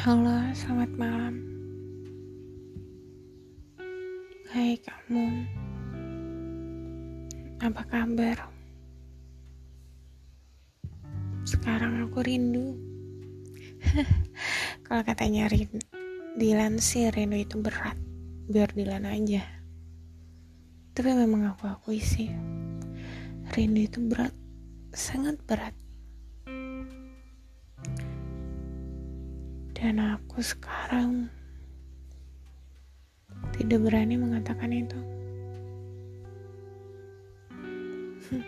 Halo, selamat malam. Hai kamu, apa kabar? Sekarang aku rindu. Kalau katanya rindu, dilansir rindu itu berat. Biar Dilan aja. Tapi memang aku akui sih, rindu itu berat, sangat berat. Dan aku sekarang tidak berani mengatakan itu. Hmm.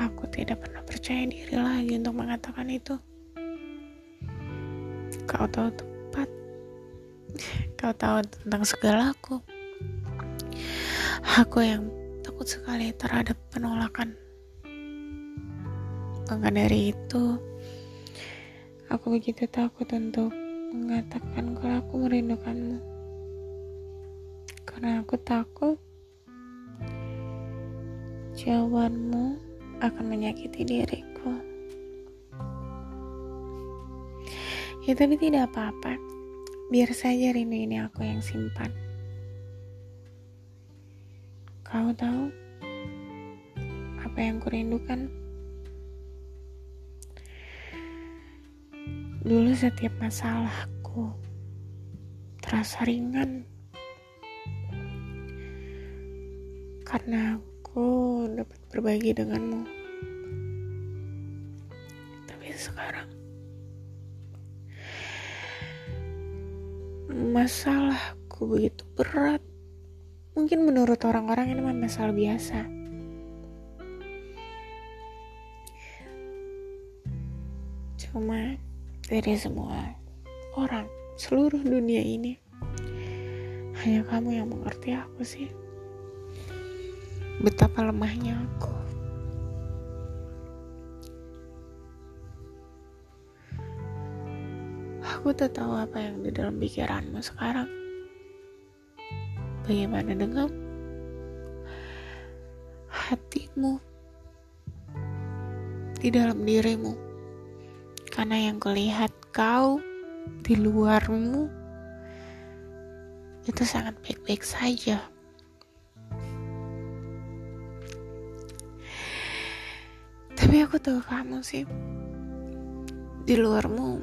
Aku tidak pernah percaya diri lagi untuk mengatakan itu. Kau tahu tepat. Kau tahu tentang segalaku. Aku yang takut sekali terhadap penolakan. Maka dari itu, Aku begitu takut untuk mengatakan kalau aku merindukanmu. Karena aku takut jawabanmu akan menyakiti diriku. Ya tapi tidak apa-apa. Biar saja rindu ini aku yang simpan. Kau tahu apa yang kurindukan? Dulu setiap masalahku terasa ringan karena aku dapat berbagi denganmu. Tapi sekarang masalahku begitu berat. Mungkin menurut orang-orang ini masalah biasa. Cuma dari semua orang seluruh dunia ini. Hanya kamu yang mengerti aku sih. Betapa lemahnya aku. Aku tak tahu apa yang di dalam pikiranmu sekarang. Bagaimana dengan hatimu di dalam dirimu karena yang kulihat kau di luarmu itu sangat baik-baik saja. Tapi aku tahu kamu sih di luarmu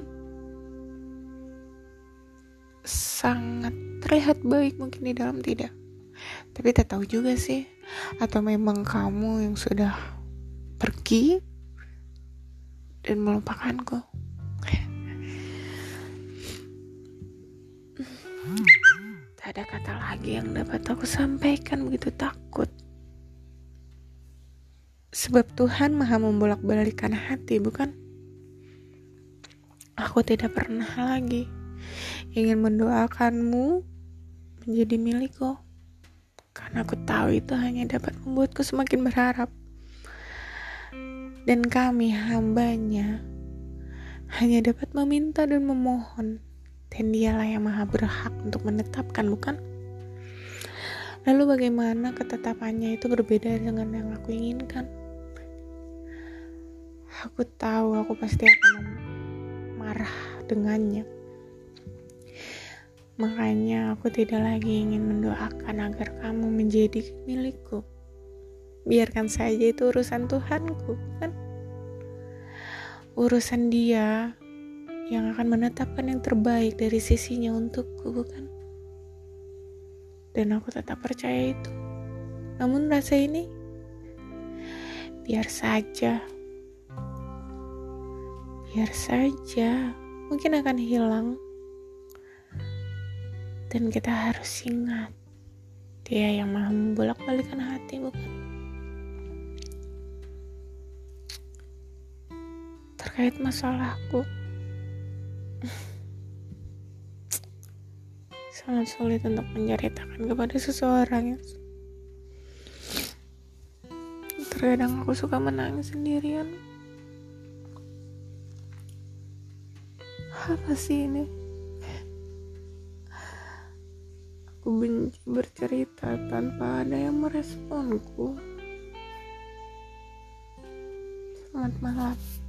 sangat terlihat baik mungkin di dalam tidak. Tapi tak tahu juga sih atau memang kamu yang sudah pergi dan melupakanku. Tak ada kata lagi yang dapat aku sampaikan begitu takut. Sebab Tuhan maha membolak-balikan hati, bukan? Aku tidak pernah lagi ingin mendoakanmu menjadi milikku. Karena aku tahu itu hanya dapat membuatku semakin berharap dan kami hambanya hanya dapat meminta dan memohon. Dan dialah yang maha berhak untuk menetapkan bukan? Lalu bagaimana ketetapannya itu berbeda dengan yang aku inginkan? Aku tahu aku pasti akan marah dengannya. Makanya aku tidak lagi ingin mendoakan agar kamu menjadi milikku biarkan saja itu urusan Tuhanku kan? Urusan dia yang akan menetapkan yang terbaik dari sisinya untukku bukan? Dan aku tetap percaya itu. Namun rasa ini biar saja. Biar saja mungkin akan hilang. Dan kita harus ingat dia yang maha membolak-balikan hati bukan terkait masalahku. Sangat sulit untuk menceritakan kepada seseorang ya. Terkadang aku suka menangis sendirian. Apa sih ini? Aku benci bercerita tanpa ada yang meresponku. Selamat malam.